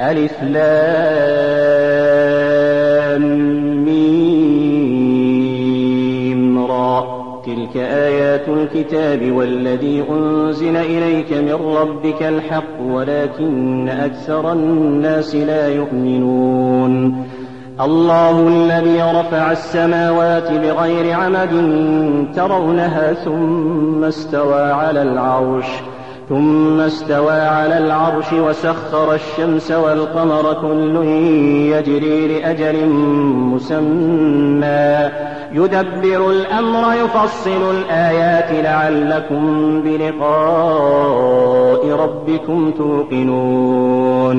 ألف لام ميم را. تلك آيات الكتاب والذي أنزل إليك من ربك الحق ولكن أكثر الناس لا يؤمنون. الله الذي رفع السماوات بغير عمد ترونها ثم استوى على العرش. ثم استوى على العرش وسخر الشمس والقمر كل يجري لأجل مسمى. يدبر الأمر يفصل الآيات لعلكم بلقاء ربكم توقنون.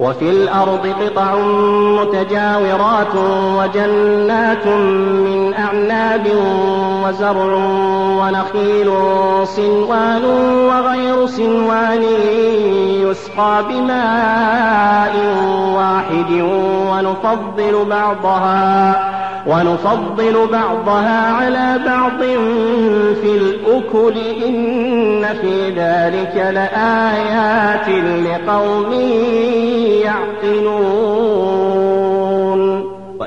وفي الأرض قطع متجاورات وجنات من أعناب وزرع ونخيل صنوان وغير صنوان يسقى بماء واحد ونفضل بعضها ونفضل بعضها على بعض في الأكل. إن في ذلك لآيات لقوم يعقلون.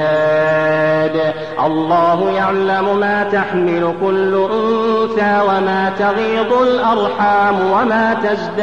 هاد. الله يعلم ما تحمل كل أنثى وما تغيض الأرحام وما تزداد.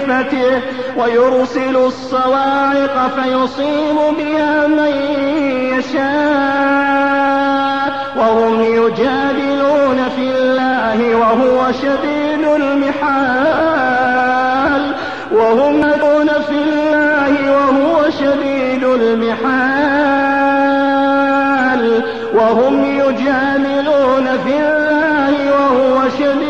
خيفته ويرسل الصواعق فيصيب بها من يشاء وهم يجادلون في الله وهو شديد المحال وهم يدعون في الله وهو شديد المحال وهم يجادلون في الله وهو شديد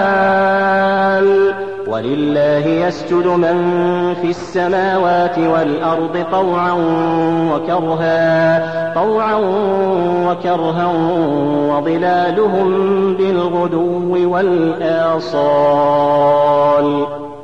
ولله يسجد من في السماوات والأرض طوعا وكرها طوعا وكرها وظلالهم بالغدو والآصال.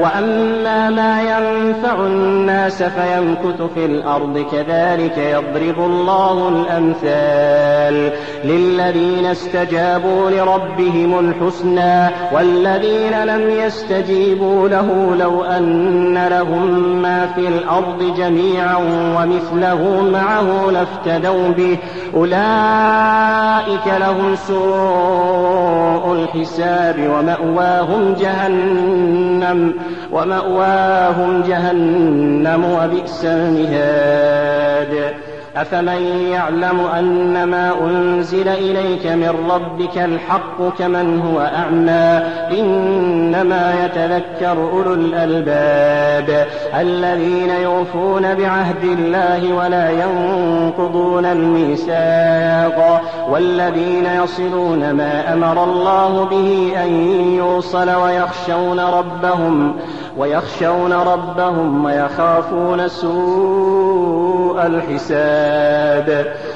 وأما ما ينفع الناس فينفع يمكث في الأرض كذلك يضرب الله الأمثال للذين استجابوا لربهم الحسنى والذين لم يستجيبوا له لو أن لهم ما في الأرض جميعا ومثله معه لافتدوا به أولئك لهم سوء الحساب ومأواهم جهنم ومأواهم جهنم وبئس المهاد. أفمن يعلم أن ما أنزل إليك من ربك الحق كمن هو أعمى إنما يتذكر أولو الألباب الذين يوفون بعهد الله ولا ينقضون الميثاق والذين يصلون ما أمر الله به أن يوصل ويخشون ربهم ويخشون ربهم ويخافون سوء الحساب.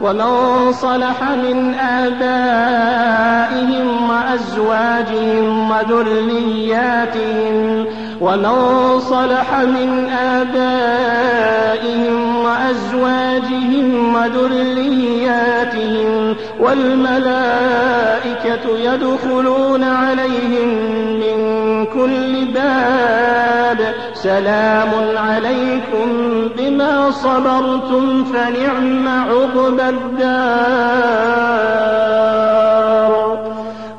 ومن صلح من آبائهم وأزواجهم وذرياتهم ومن صلح من آبائهم وأزواجهم وذرياتهم والملائكة يدخلون عليهم من كل باب سلام عليكم بما صبرتم فنعم عقبى الدار.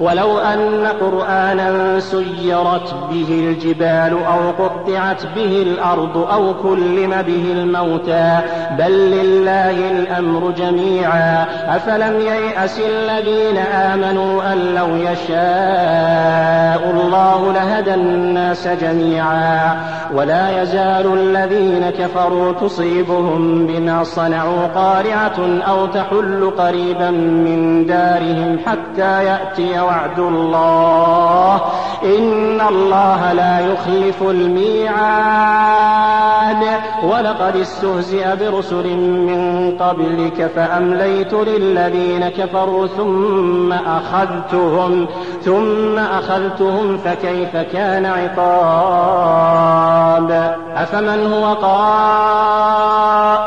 ولو أن قرآنا سيرت به الجبال أو قطعت به الأرض أو كلم به الموتى بل لله الأمر جميعا. أفلم ييأس الذين آمنوا أن لو يشاء الله لهدى الناس جميعا. ولا يزال الذين كفروا تصيبهم بما صنعوا قارعة أو تحل قريبا من دارهم حتى يأتي وعد الله. إن الله لا يخلف الميعاد. ولقد استهزئ برسل من قبلك فأمليت للذين كفروا ثم أخذتهم ثم أخذتهم فكيف كان عقاب؟ أفمن هو قائم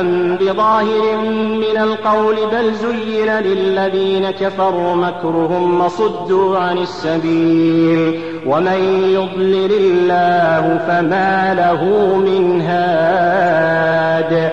أم بظاهر من القول بل زين للذين كفروا مكرهم وصدوا عن السبيل ومن يضلل الله فما له من هاد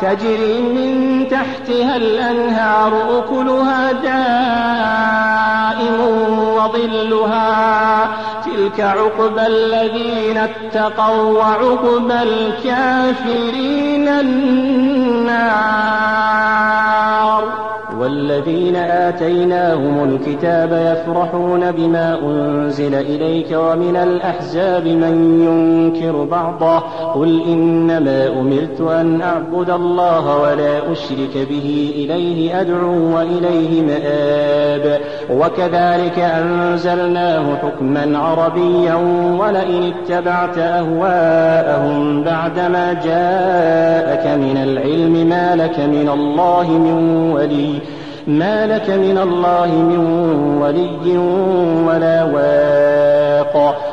تجري من تحتها الأنهار أكلها دائم وظلها. تلك عقبى الذين اتقوا وعقبى الكافرين النار. والذين آتيناهم الكتاب يفرحون بما أنزل إليك ومن الأحزاب من ينكر بعضه. قل إنما أمرت أن أعبد الله ولا أشرك به إليه أدعو وإليه مآب. وكذلك أنزلناه حكما عربيا ولئن اتبعت أهواءهم بعدما جاءك من العلم ما لك من الله من ولي. ما لك من الله من ولي ولا واق.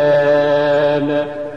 الإنسان